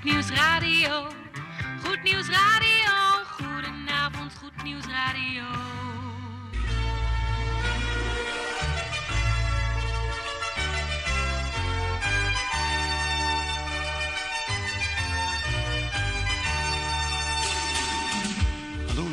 Goed Nieuws Radio. Goed Nieuws Radio. Goedenavond, Goed Nieuws Radio.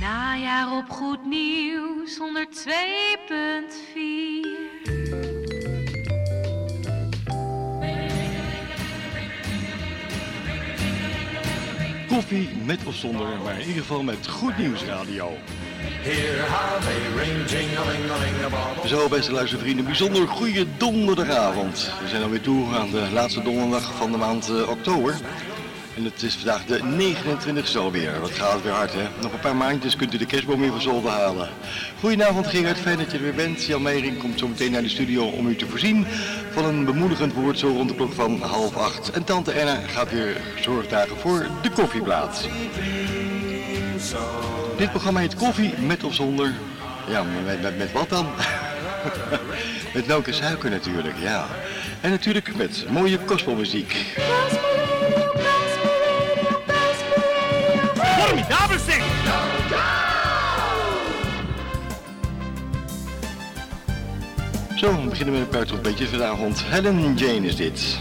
Najaar op Goed Nieuws 102.4. Koffie met of zonder, maar in ieder geval met Goed Nieuws Radio. Zo, beste luistervrienden, bijzonder goede donderdagavond. We zijn alweer toe aan de laatste donderdag van de maand eh, oktober. En het is vandaag de 29e alweer. Wat gaat weer hard, hè? Nog een paar maandjes kunt u de kerstboom weer van zolder halen. Goedenavond Gerard, fijn dat je er weer bent. Jan Meijering komt zo meteen naar de studio om u te voorzien van een bemoedigend woord zo rond de klok van half acht. En tante Erna gaat weer zorgdagen voor de koffieplaat. Dit programma heet Koffie met of zonder. Ja, met, met, met wat dan? met melk en suiker natuurlijk, ja. En natuurlijk met mooie gospelmuziek. Zeg! Zo, we beginnen met een paar trompetjes vanavond. Helen Jane is dit.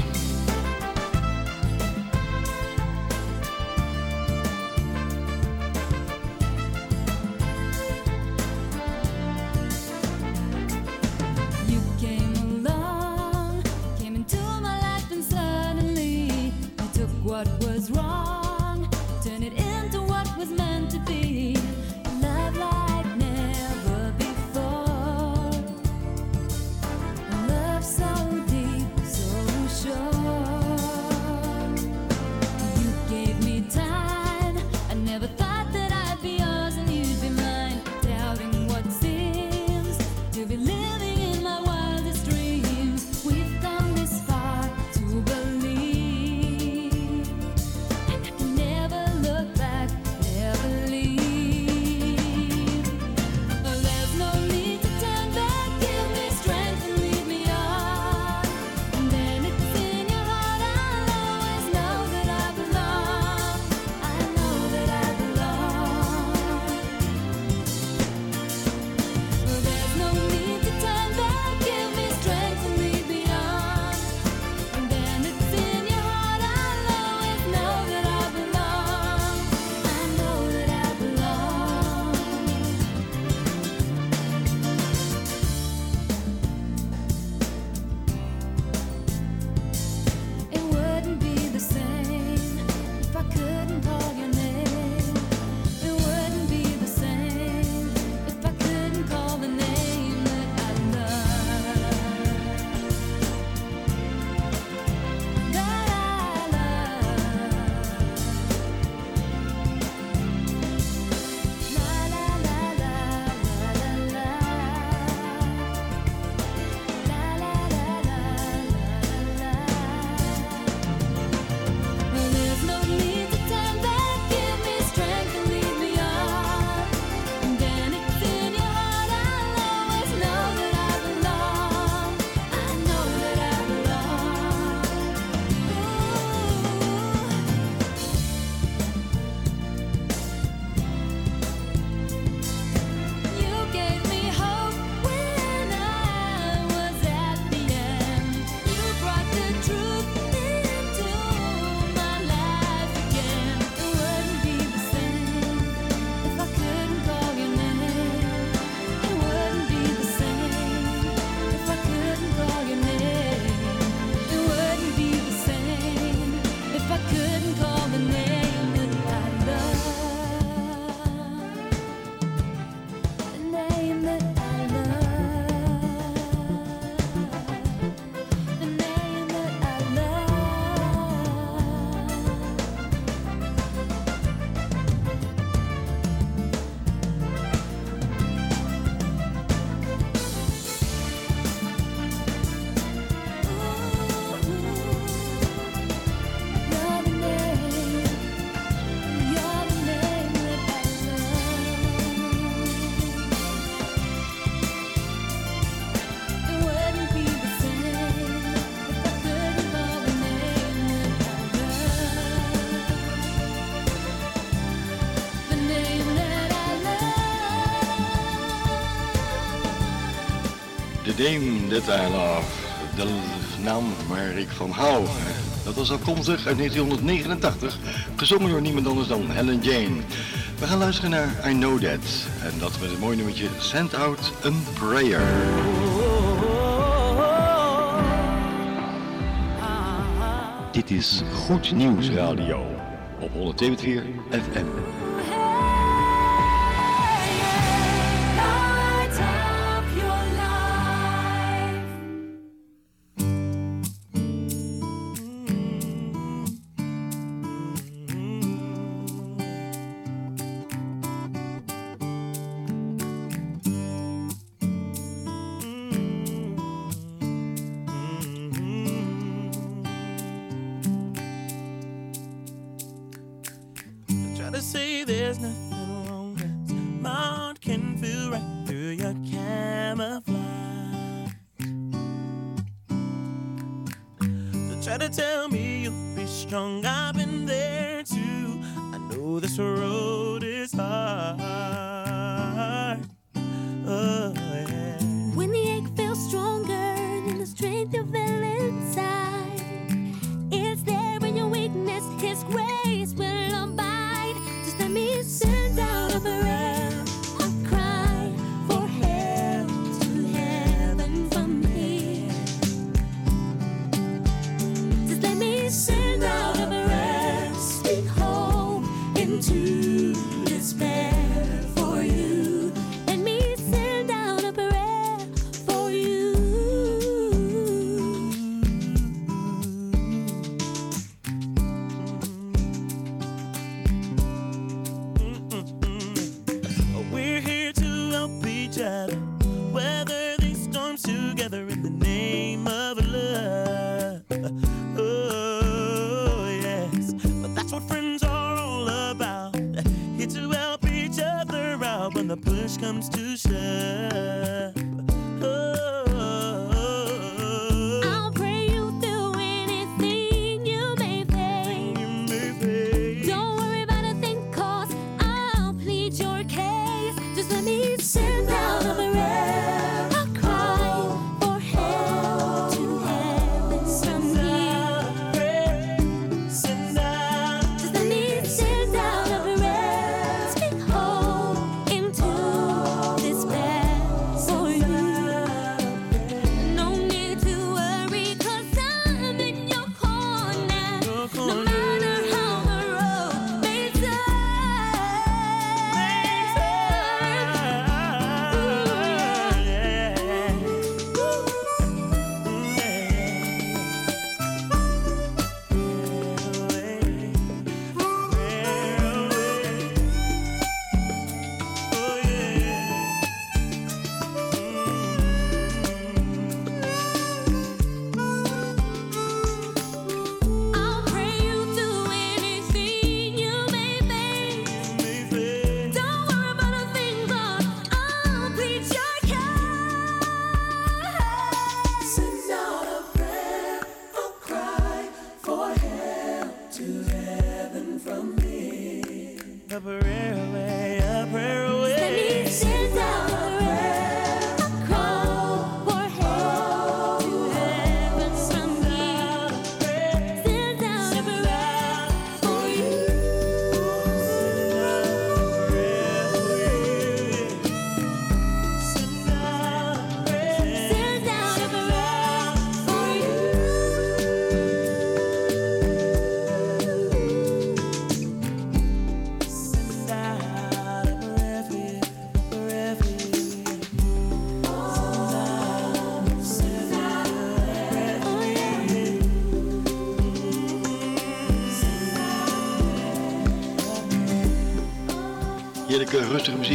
Dame That I Love. De naam waar ik van hou. Dat was afkomstig uit 1989, gezongen door niemand anders dan Helen Jane. We gaan luisteren naar I Know That. En dat met het mooie nummertje Send Out a Prayer. Dit is Goed Nieuws Radio op 102.4 FM.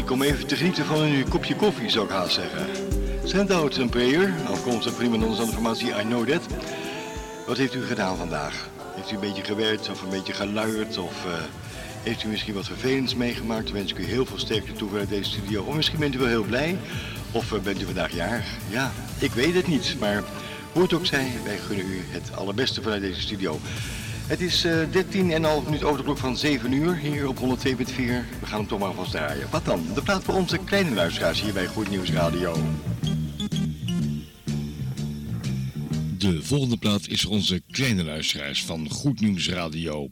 Muziek om even te genieten van een kopje koffie, zou ik haast zeggen. Send out een prayer, afkomstig iemand anders de formatie I Know That. Wat heeft u gedaan vandaag? Heeft u een beetje gewerkt of een beetje geluierd of eh, heeft u misschien wat vervelends meegemaakt? Dan wens ik u heel veel sterkte toe vanuit deze studio. Of misschien bent u wel heel blij of eh, bent u vandaag jarig? Ja, ik weet het niet, maar hoe het ook zij, wij gunnen u het allerbeste vanuit deze studio. Het is eh, uh, 13,5 minuut over de klok van 7 uur hier op 102.4. We gaan hem toch maar vast draaien. Wat dan? De plaat voor onze kleine luisteraars hier bij Goed Nieuws Radio. De volgende plaat is onze kleine luisteraars van Goed Nieuws Radio.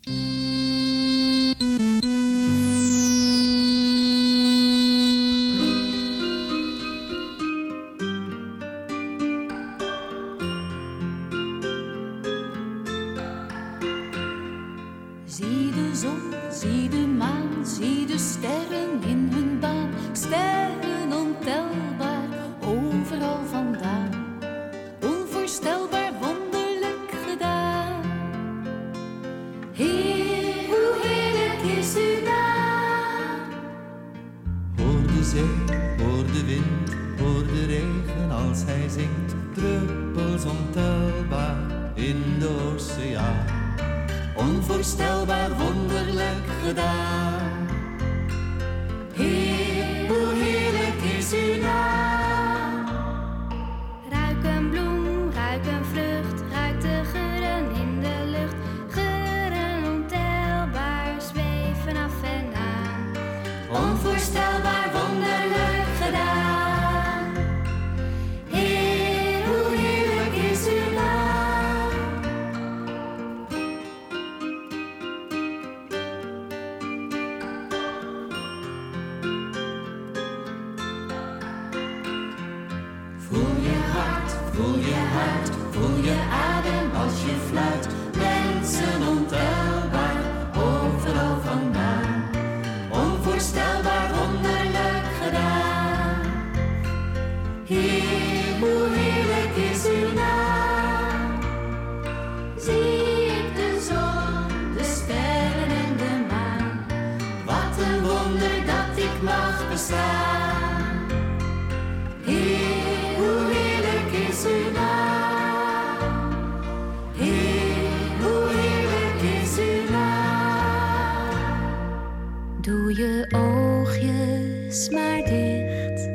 Doe je oogjes maar dicht.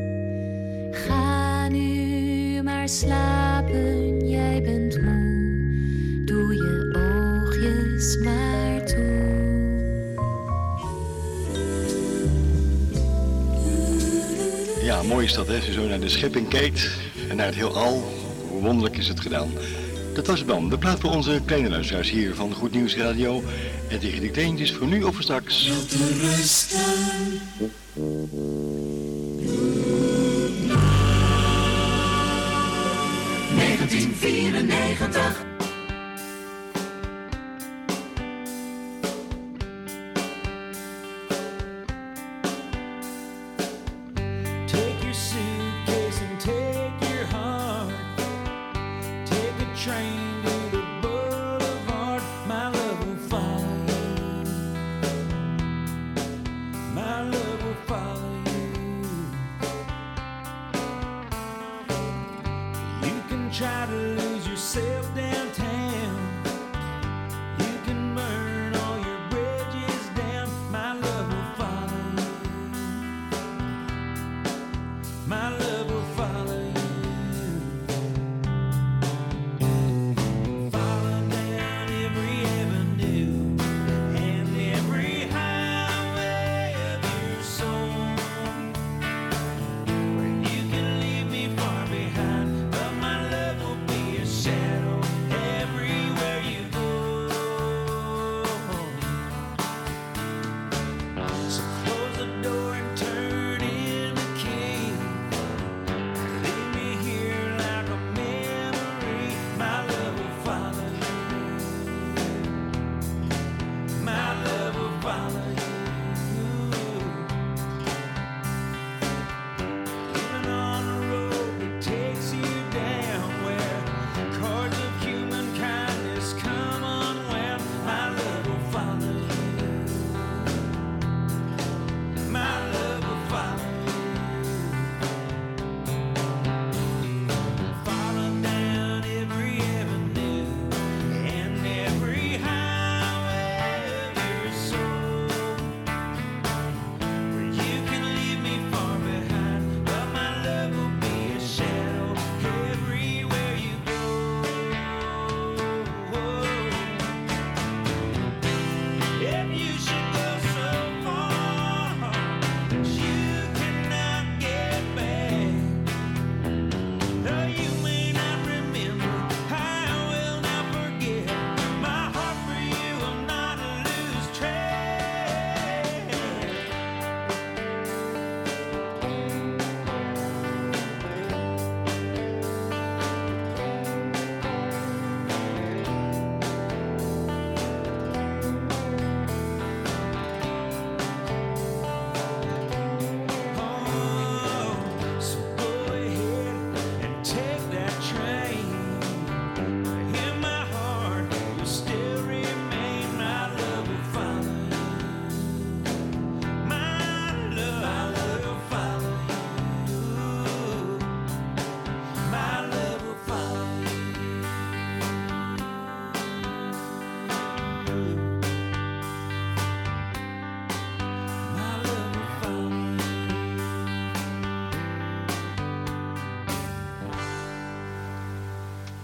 Ga nu maar slapen, jij bent moe. Doe je oogjes maar toe. Ja, mooi is dat, hè? Als je zo naar de schepping kijkt en naar het heelal. Hoe wonderlijk is het gedaan. Dat was het dan. De plaat voor onze kleine luisteraars hier van Goed Nieuws Radio. En tegen de kleintjes voor nu of voor straks.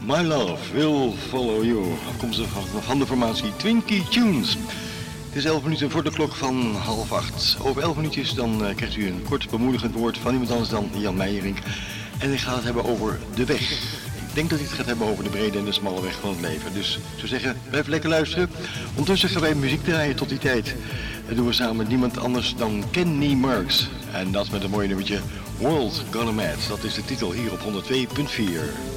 My Love Will Follow You. Afkomstig van de formatie Twinkie Tunes. Het is 11 minuten voor de klok van half acht. Over 11 minuutjes dan eh, krijgt u een kort bemoedigend woord van iemand anders dan Jan Meijering. En ik ga het hebben over de weg. Ik denk dat hij het gaat hebben over de brede en de smalle weg van het leven. Dus ik zou zeggen, blijf lekker luisteren. Ondertussen gaan wij muziek draaien tot die tijd. Dat doen we samen met niemand anders dan Kenny Marks. En dat met een mooi nummertje World Gonna Mad. Dat is de titel hier op 102.4.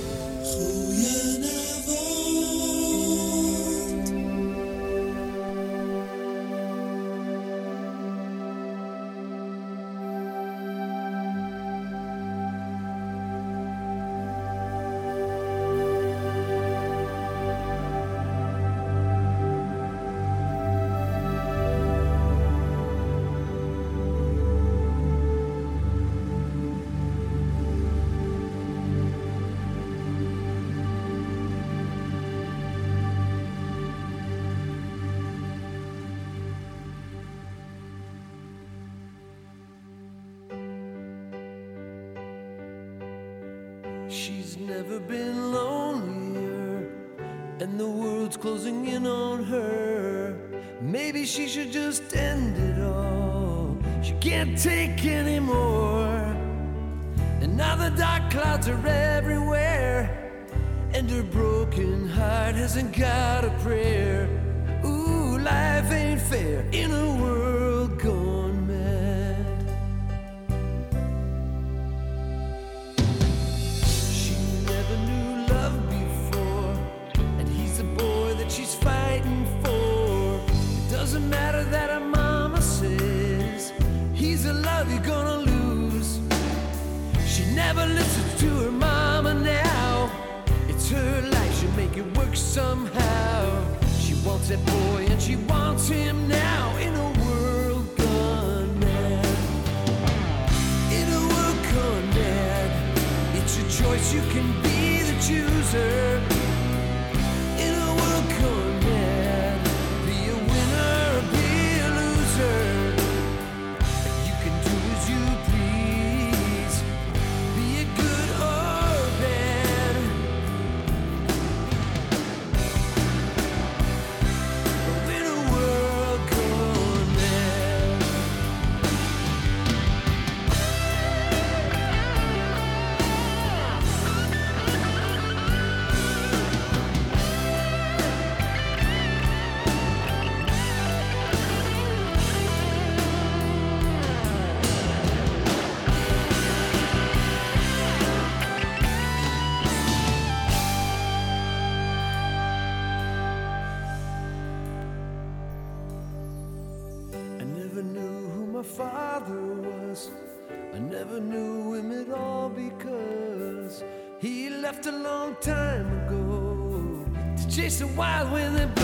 chasing wild with it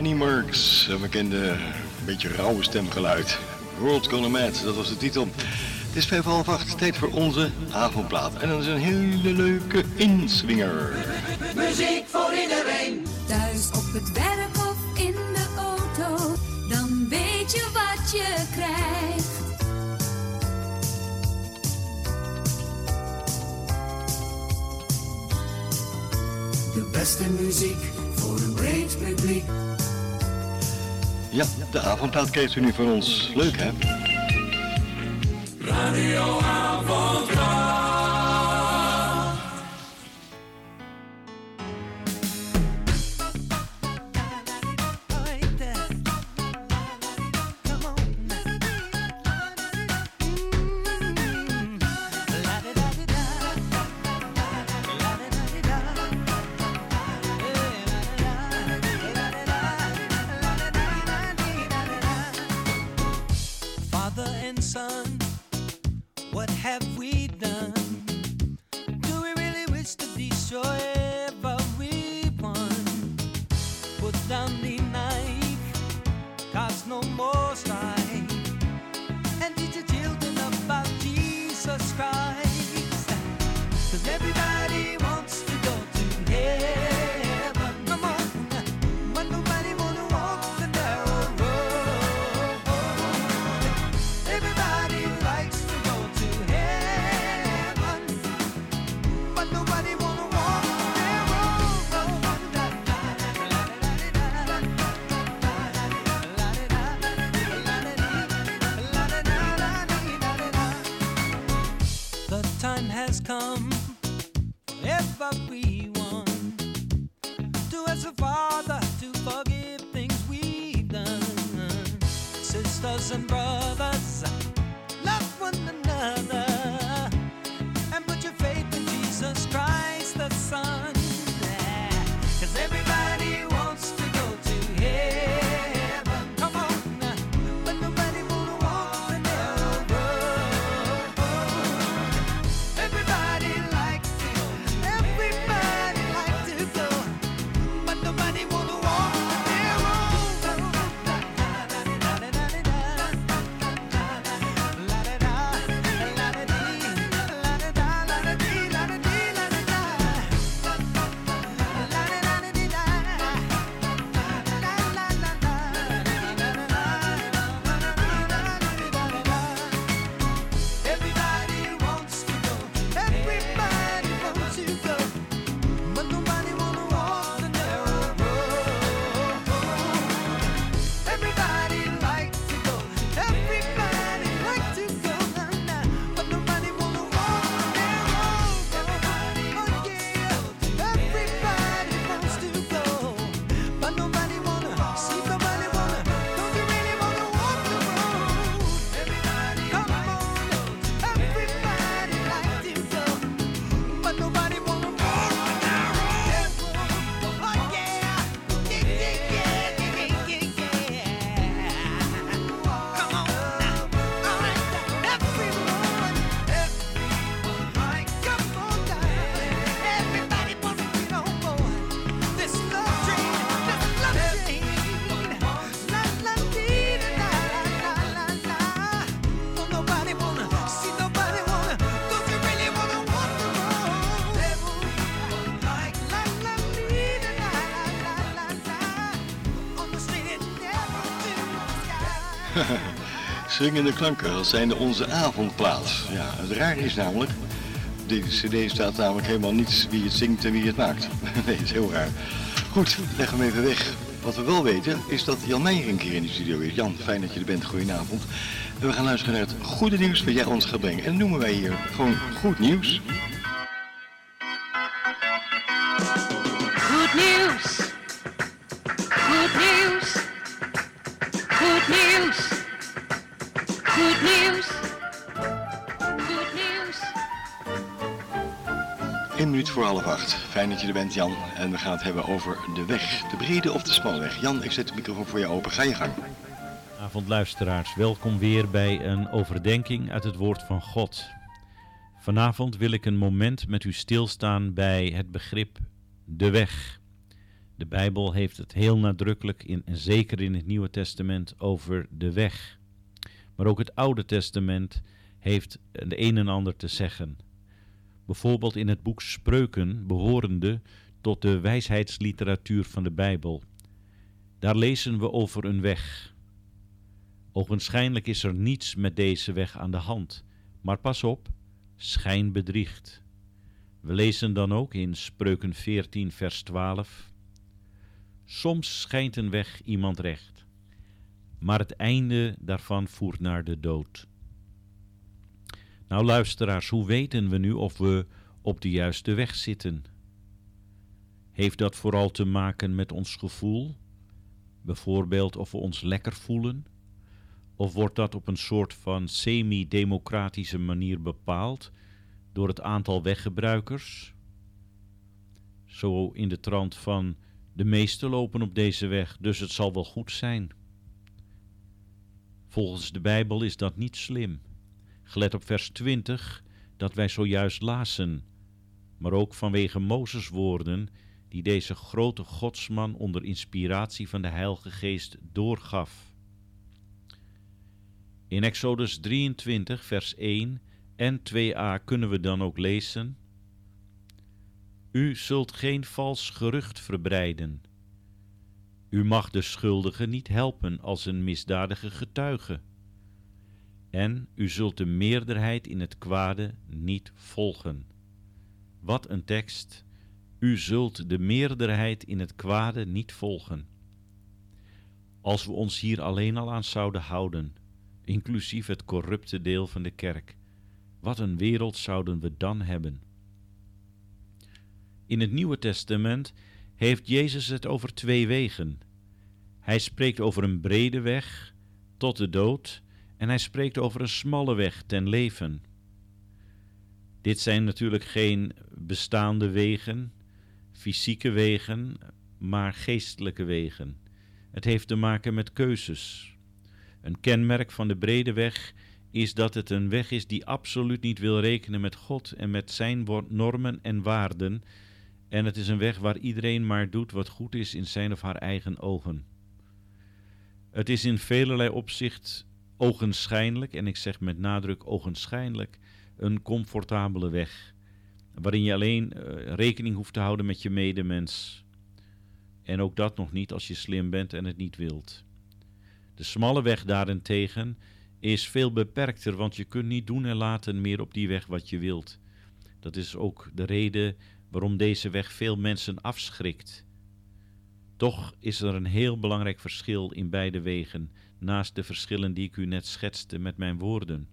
Kenny Marks, een bekende, beetje rauwe stemgeluid. World Gonna Mad, dat was de titel. Het is vijf half acht, tijd voor onze avondplaat. En dat is een hele leuke inswinger. Muziek voor iedereen. Thuis op het werk of in de auto, dan weet je wat je krijgt. De beste muziek voor een breed publiek. Ja, de avondplaat krijgt u nu van ons. Leuk hè? Father Swingende klanken, dat zijn onze avondplaat. Ja, het raar is namelijk, deze cd staat namelijk helemaal niet wie het zingt en wie het maakt. Nee, dat is heel raar. Goed, leg hem even weg. Wat we wel weten is dat Jan Meijer een keer in de studio is. Jan, fijn dat je er bent. Goedenavond. En we gaan luisteren naar het goede nieuws wat jij ons gaat brengen. En dat noemen wij hier gewoon goed nieuws. Fijn dat je er bent, Jan. En we gaan het hebben over de weg. De brede of de smalle weg. Jan, ik zet de microfoon voor je open. Ga je gang. Avond luisteraars, welkom weer bij een overdenking uit het woord van God. Vanavond wil ik een moment met u stilstaan bij het begrip de weg. De Bijbel heeft het heel nadrukkelijk, in, en zeker in het Nieuwe Testament, over de weg. Maar ook het Oude Testament heeft de een en ander te zeggen. Bijvoorbeeld in het boek Spreuken, behorende tot de wijsheidsliteratuur van de Bijbel. Daar lezen we over een weg. Ogenschijnlijk is er niets met deze weg aan de hand, maar pas op, schijn bedriegt. We lezen dan ook in Spreuken 14, vers 12. Soms schijnt een weg iemand recht, maar het einde daarvan voert naar de dood. Nou luisteraars, hoe weten we nu of we op de juiste weg zitten? Heeft dat vooral te maken met ons gevoel? Bijvoorbeeld of we ons lekker voelen? Of wordt dat op een soort van semi-democratische manier bepaald door het aantal weggebruikers? Zo in de trant van de meesten lopen op deze weg, dus het zal wel goed zijn. Volgens de Bijbel is dat niet slim. Gelet op vers 20 dat wij zojuist lazen, maar ook vanwege Mozes woorden die deze grote godsman onder inspiratie van de Heilige Geest doorgaf. In Exodus 23, vers 1 en 2a kunnen we dan ook lezen: U zult geen vals gerucht verbreiden. U mag de schuldige niet helpen als een misdadige getuige. En u zult de meerderheid in het kwade niet volgen. Wat een tekst! U zult de meerderheid in het kwade niet volgen. Als we ons hier alleen al aan zouden houden, inclusief het corrupte deel van de kerk, wat een wereld zouden we dan hebben? In het Nieuwe Testament heeft Jezus het over twee wegen. Hij spreekt over een brede weg tot de dood en hij spreekt over een smalle weg ten leven. Dit zijn natuurlijk geen bestaande wegen, fysieke wegen, maar geestelijke wegen. Het heeft te maken met keuzes. Een kenmerk van de brede weg is dat het een weg is die absoluut niet wil rekenen met God en met zijn normen en waarden. En het is een weg waar iedereen maar doet wat goed is in zijn of haar eigen ogen. Het is in velelei opzicht ogenschijnlijk, en ik zeg met nadruk ogenschijnlijk, een comfortabele weg. Waarin je alleen uh, rekening hoeft te houden met je medemens. En ook dat nog niet als je slim bent en het niet wilt. De smalle weg daarentegen is veel beperkter, want je kunt niet doen en laten meer op die weg wat je wilt. Dat is ook de reden waarom deze weg veel mensen afschrikt. Toch is er een heel belangrijk verschil in beide wegen, naast de verschillen die ik u net schetste met mijn woorden.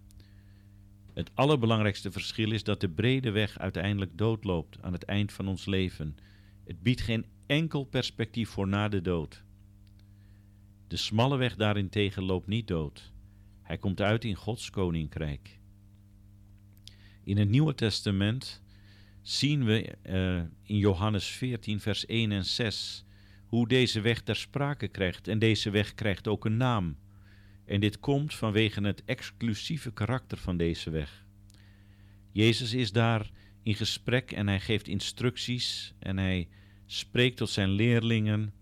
Het allerbelangrijkste verschil is dat de brede weg uiteindelijk doodloopt aan het eind van ons leven. Het biedt geen enkel perspectief voor na de dood. De smalle weg daarentegen loopt niet dood. Hij komt uit in Gods koninkrijk. In het Nieuwe Testament zien we uh, in Johannes 14, vers 1 en 6 hoe deze weg ter sprake krijgt. En deze weg krijgt ook een naam. En dit komt vanwege het exclusieve karakter van deze weg. Jezus is daar in gesprek en hij geeft instructies en hij spreekt tot zijn leerlingen.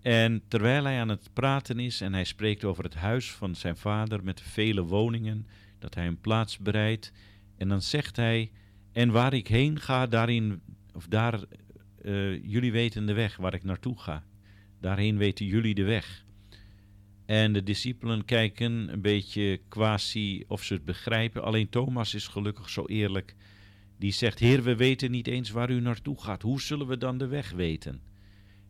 En terwijl hij aan het praten is en hij spreekt over het huis van zijn vader met vele woningen, dat hij een plaats bereidt, en dan zegt hij: En waar ik heen ga, daarin, of daar uh, jullie weten de weg waar ik naartoe ga. Daarheen weten jullie de weg. En de discipelen kijken een beetje quasi of ze het begrijpen. Alleen Thomas is gelukkig zo eerlijk. Die zegt: Heer, we weten niet eens waar u naartoe gaat. Hoe zullen we dan de weg weten?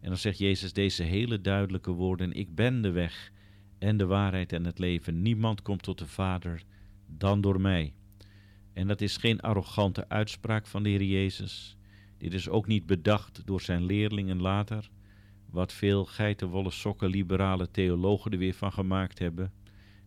En dan zegt Jezus deze hele duidelijke woorden: Ik ben de weg en de waarheid en het leven. Niemand komt tot de Vader dan door mij. En dat is geen arrogante uitspraak van de Heer Jezus. Dit is ook niet bedacht door zijn leerlingen later, wat veel geitenwolle sokken liberale theologen er weer van gemaakt hebben.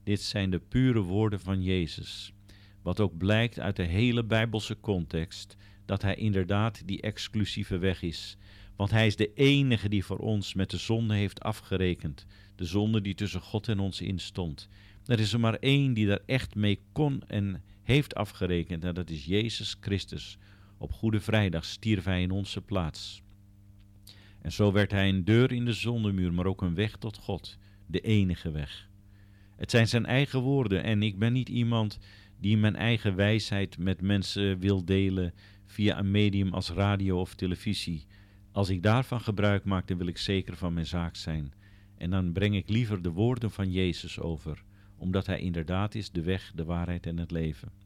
Dit zijn de pure woorden van Jezus, wat ook blijkt uit de hele Bijbelse context, dat Hij inderdaad die exclusieve weg is. Want Hij is de enige die voor ons met de zonde heeft afgerekend. De zonde die tussen God en ons instond. Er is er maar één die daar echt mee kon en heeft afgerekend. En dat is Jezus Christus. Op Goede Vrijdag stierf Hij in onze plaats. En zo werd Hij een deur in de zondemuur, maar ook een weg tot God. De enige weg. Het zijn zijn eigen woorden en ik ben niet iemand die mijn eigen wijsheid met mensen wil delen via een medium als radio of televisie. Als ik daarvan gebruik maak, dan wil ik zeker van mijn zaak zijn. En dan breng ik liever de woorden van Jezus over, omdat Hij inderdaad is de weg, de waarheid en het leven.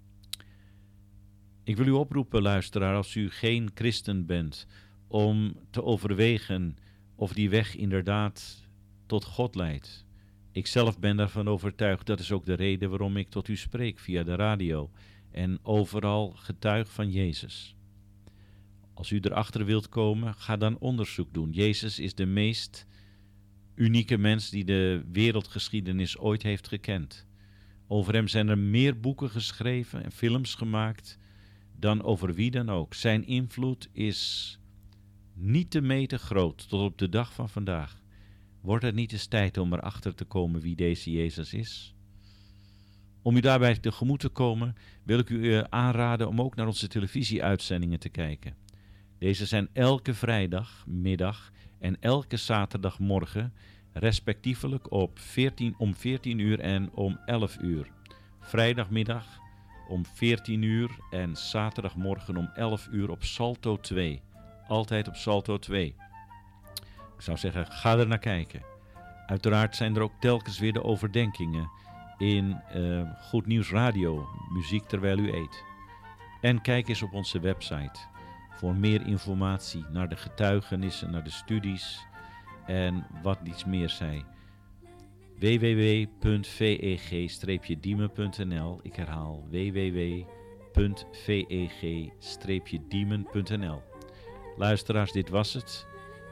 Ik wil u oproepen, luisteraar, als u geen christen bent, om te overwegen of die weg inderdaad tot God leidt. Ik zelf ben daarvan overtuigd, dat is ook de reden waarom ik tot u spreek via de radio en overal getuig van Jezus. Als u erachter wilt komen, ga dan onderzoek doen. Jezus is de meest unieke mens die de wereldgeschiedenis ooit heeft gekend. Over hem zijn er meer boeken geschreven en films gemaakt dan over wie dan ook. Zijn invloed is niet te meten groot tot op de dag van vandaag. Wordt het niet eens tijd om erachter te komen wie deze Jezus is? Om u daarbij tegemoet te komen, wil ik u eh, aanraden om ook naar onze televisieuitzendingen te kijken. Deze zijn elke vrijdagmiddag en elke zaterdagmorgen, respectievelijk op 14, om 14 uur en om 11 uur. Vrijdagmiddag om 14 uur en zaterdagmorgen om 11 uur op Salto 2. Altijd op Salto 2. Ik zou zeggen, ga er naar kijken. Uiteraard zijn er ook telkens weer de overdenkingen in eh, Goed Nieuws Radio, muziek terwijl u eet. En kijk eens op onze website voor meer informatie naar de getuigenissen, naar de studies en wat iets meer zij. www.veg-diemen.nl Ik herhaal www.veg-diemen.nl Luisteraars, dit was het.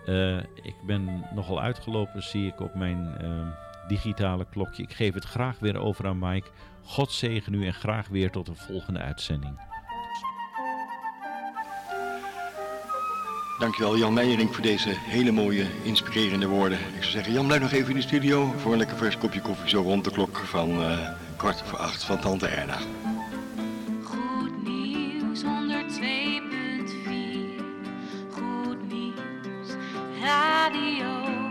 Uh, ik ben nogal uitgelopen, zie ik op mijn uh, digitale klokje. Ik geef het graag weer over aan Mike. God zegen u en graag weer tot een volgende uitzending. Dankjewel Jan Meijering voor deze hele mooie, inspirerende woorden. Ik zou zeggen, Jan blijf nog even in de studio voor een lekker vers kopje koffie zo rond de klok van uh, kwart voor acht van Tante Erna. Goed nieuws 102.4 Goed nieuws radio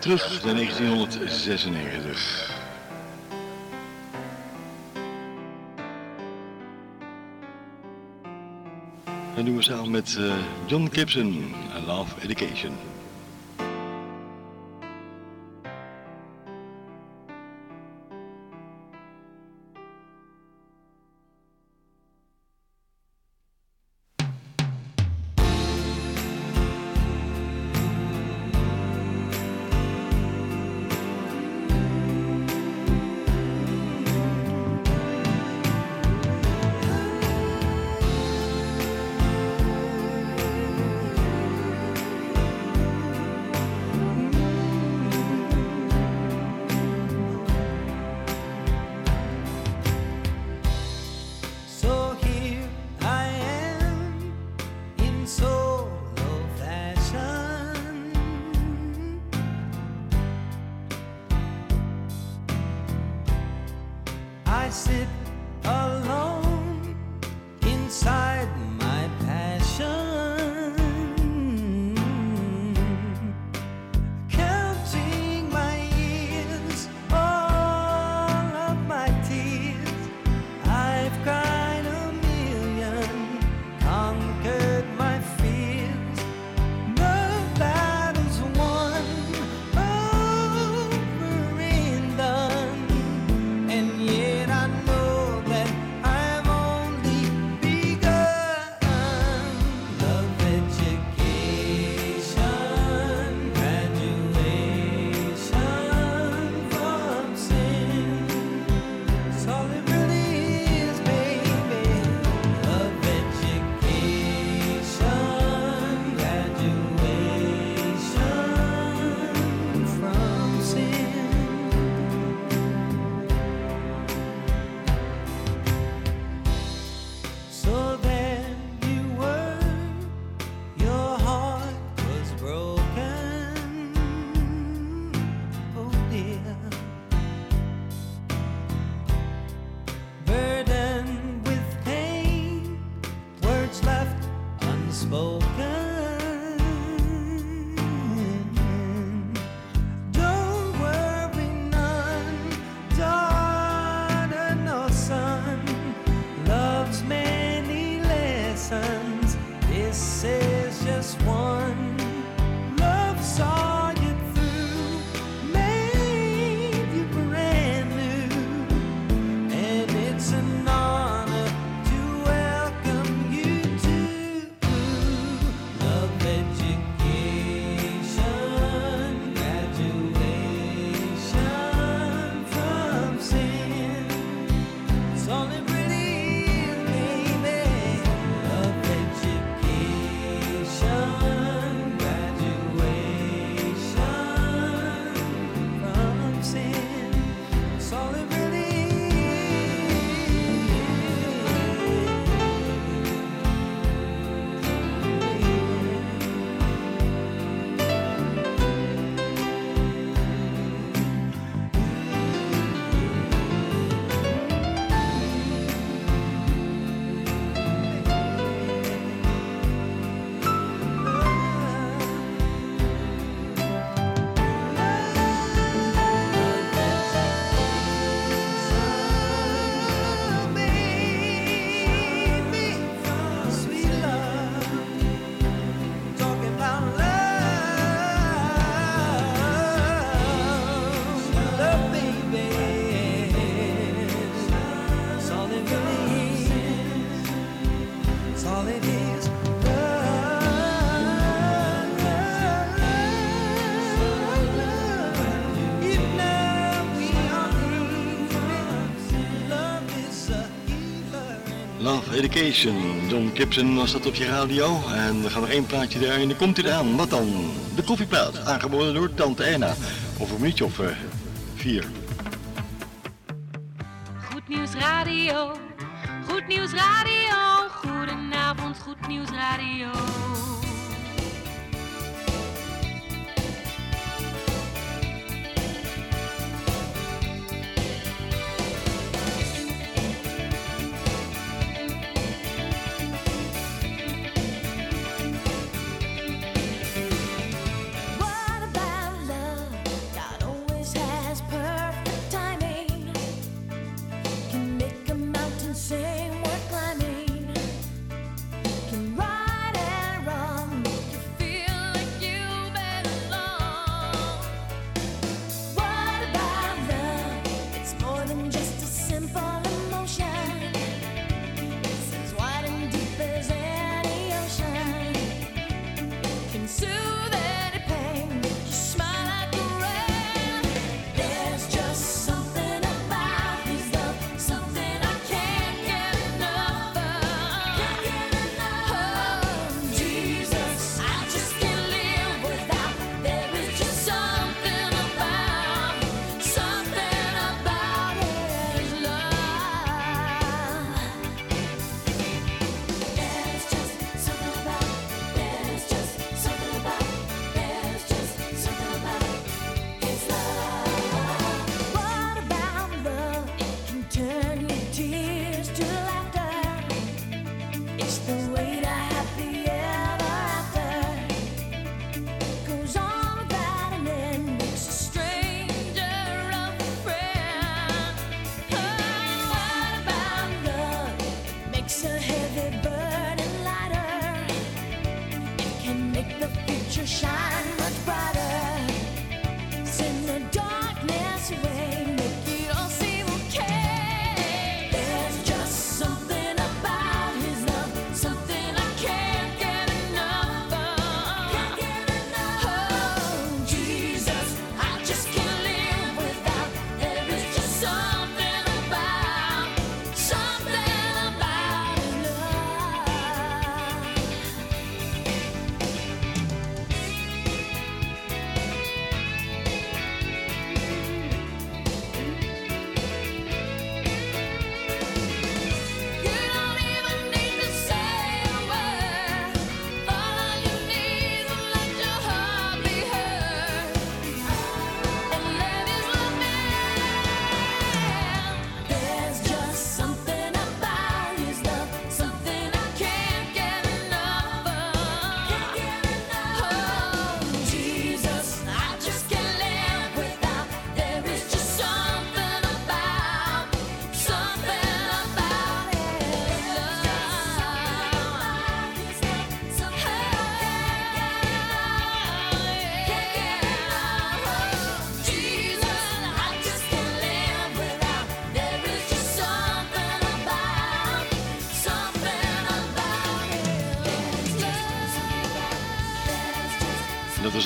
Terug naar 1996. Dat doen we samen met uh, John Gibson, Love Education. Vacation. John Gibson was dat op je radio. En er gaat nog één plaatje daar en dan komt hij eraan. Wat dan? De koffieplaat, aangeboden door Tante Anna Over een minuutje of eh, vier.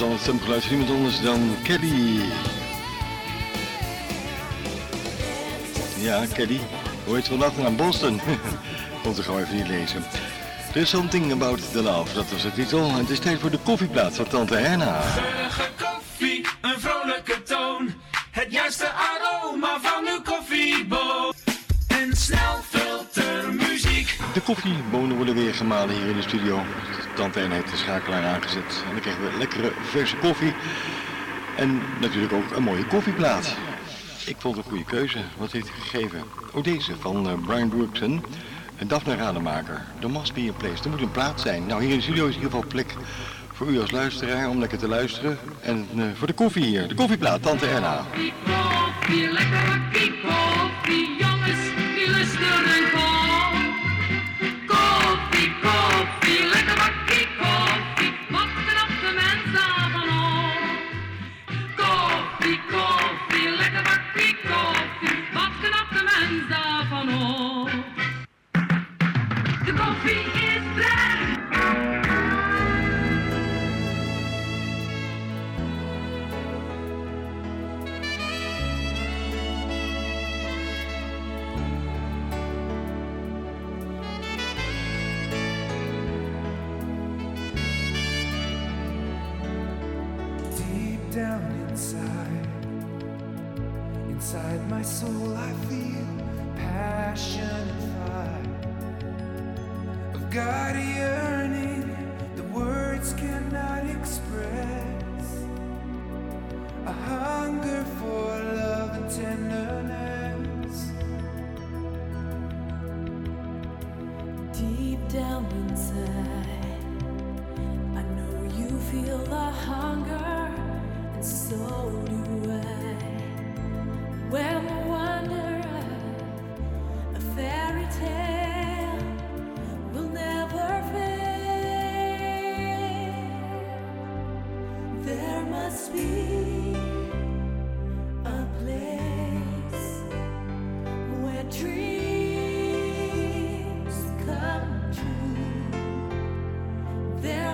Is dan het stemgeluid van iemand anders dan Kelly. Ja, Kelly. Hoe heet naar Boston? Komt er gewoon even niet lezen. There's something about the love, dat was de titel. En het is tijd voor de koffieplaats van Tante Herna. Geurige koffie, een vrolijke toon. Het juiste aroma van uw koffieboon. En snel filtermuziek. De koffiebonen worden weer gemalen hier in de studio. Tante Herna heeft de schakelaar aangezet. En dan krijgen we lekkere verse koffie. En natuurlijk ook een mooie koffieplaat. Ik vond het een goede keuze. Wat heeft hij gegeven? Oh, deze van eh, Brian Brookson. En Daphne Rademaker. There must be place. Er moet een plaats zijn. Nou, hier in de studio is in ieder geval plek voor u als luisteraar om lekker te luisteren. En eh, voor de koffie hier. De koffieplaat, Tante Erna. Koffie, lekker bakkie koffie, jongens,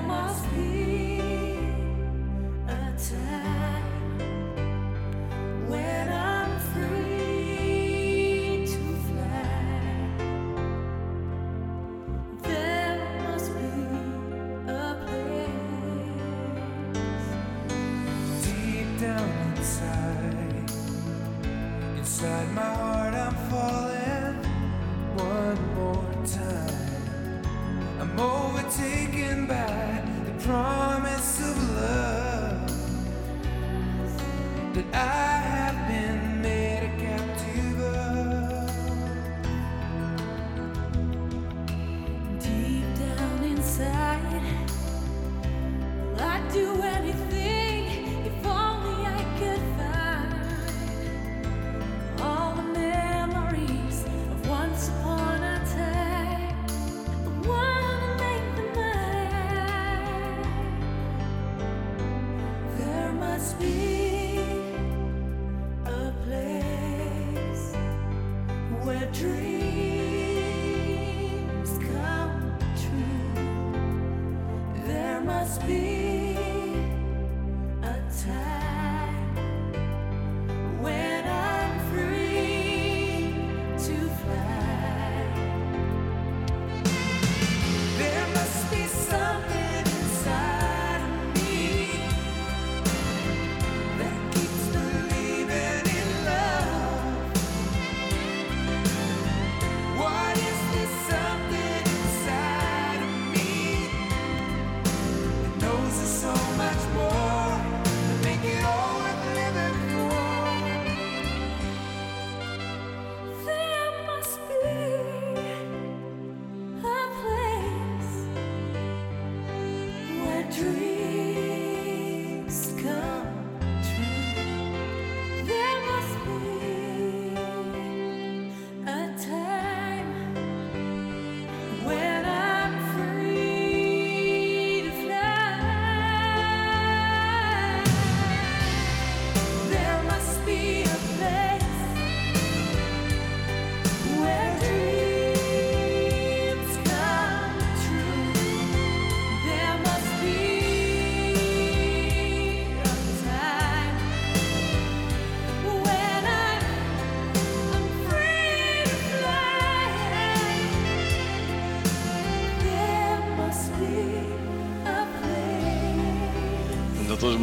must be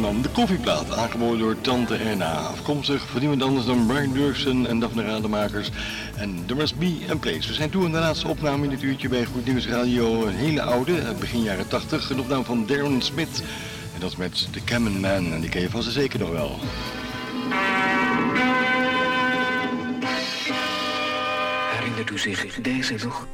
dan. De koffieplaat, aangeboden door Tante Erna. Afkomstig van niemand anders dan Brian Durksen en Daphne Rademaakers. En There Must Be Place. We zijn toe aan de laatste opname in dit uurtje bij Goed Nieuws Radio. Een hele oude, eh, begin jaren 80. Een opname van Darren Smith. En dat met The Cammon Man. En die ken je vast zeker nog wel. Herinnert u zich deze nog?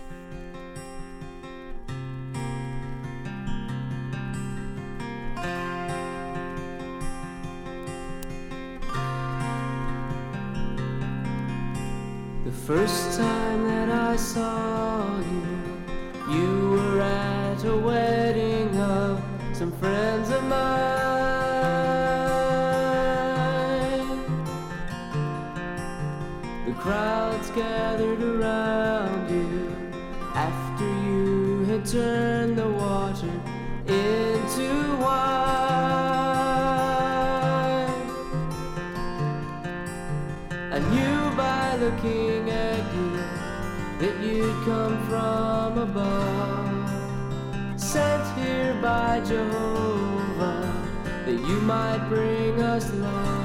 Gathered around you after you had turned the water into wine. I knew by looking at you that you'd come from above, sent here by Jehovah that you might bring us love.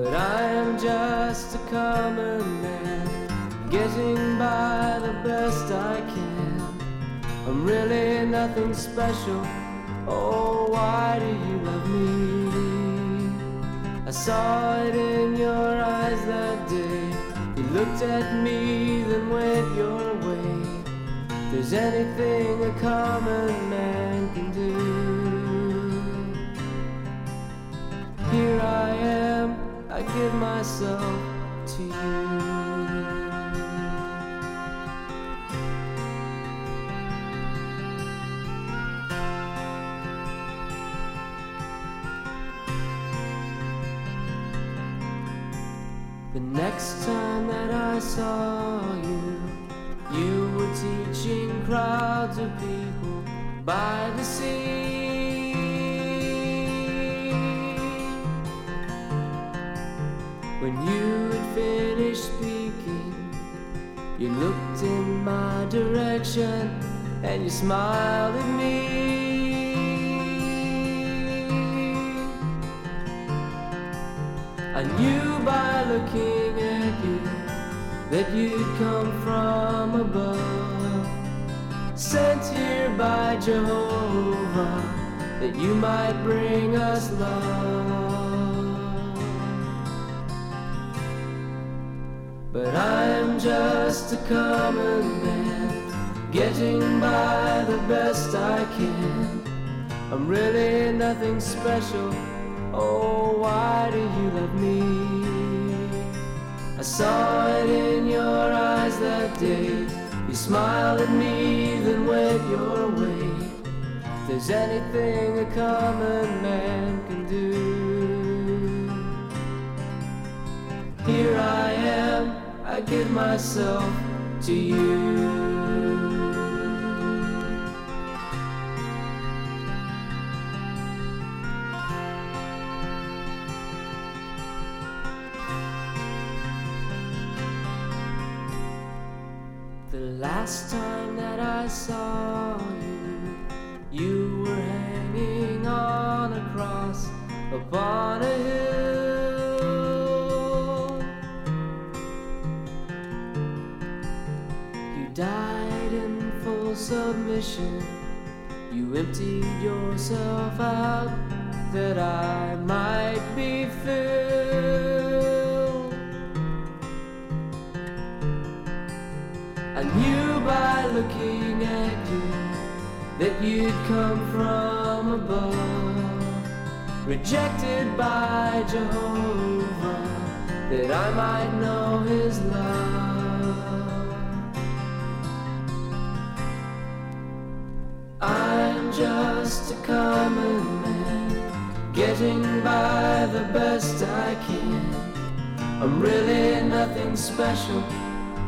But I am just a common man, getting by the best I can. I'm really nothing special. Oh, why do you love me? I saw it in your eyes that day. You looked at me, then went your way. If there's anything a common man can do. Here I am, I give myself to you. The next time that I saw you, you were teaching crowds of people by the sea. When you had finished speaking, you looked in my direction and you smiled at me. I knew by looking at you that you'd come from above, sent here by Jehovah that you might bring us love. But I'm just a common man, getting by the best I can. I'm really nothing special. Oh, why do you love me? I saw it in your eyes that day. You smiled at me, then went your way. If there's anything a common man can do. Here I am, I give myself to you. The last time that I saw you, you were hanging on a cross upon a hill. Submission. You emptied yourself out that I might be filled. I knew by looking at you that you'd come from above, rejected by Jehovah, that I might know his love. Just a common man, getting by the best I can. I'm really nothing special.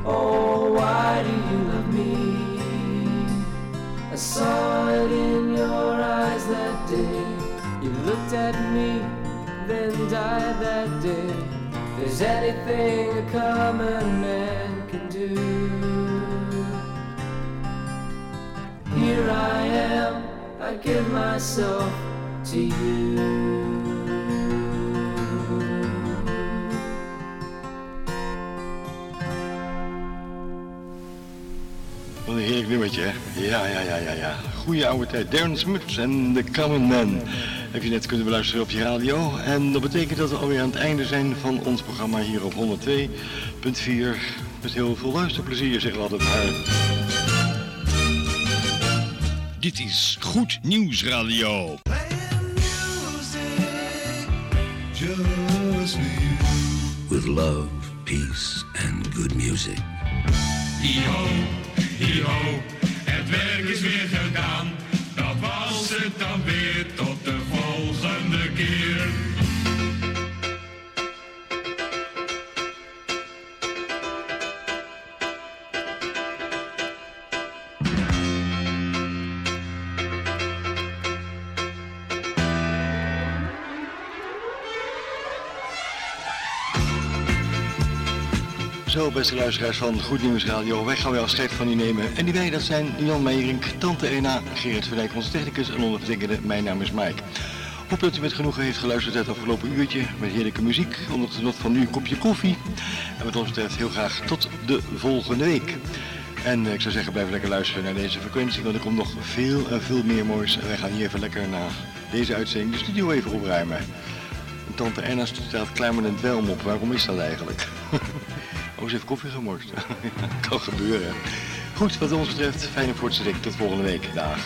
Oh, why do you love me? I saw it in your eyes that day. You looked at me, then died that day. If there's anything a common man can do. here I am, I give myself to you. Wat een heerlijk nummertje, hè? Ja, ja, ja, ja, ja. Goeie oude tijd. Darren Smith en The Common Man. Heb je net kunnen beluisteren op je radio. En dat betekent dat we alweer aan het einde zijn van ons programma hier op 102.4. Met heel veel luisterplezier, zeggen we altijd maar. Dit is Goed Nieuws Radio. Just for you. With love, peace, and good music. Hi-ho, hi-ho, het werk is weer gedaan. Zo, beste luisteraars van Goed Nieuws Radio, wij gaan weer afscheid van u nemen. En die wij, dat zijn Jan Meijering, Tante Ena, Gerrit van Dijk, onze technicus en ondergetekende, mijn naam is Mike. Hoop dat u met genoegen heeft geluisterd het afgelopen uurtje met heerlijke muziek, onder het genot van nu een kopje koffie. En wat ons betreft heel graag tot de volgende week. En eh, ik zou zeggen, blijf lekker luisteren naar deze frequentie, want er komt nog veel en veel meer moois. En wij gaan hier even lekker na deze uitzending de studio even opruimen. En Tante Erna staat kluimerend welm op, waarom is dat eigenlijk? Oh, ze heeft koffie gemorst. kan gebeuren. Goed, wat ons betreft, fijne voortzetting. Tot volgende week. Dag.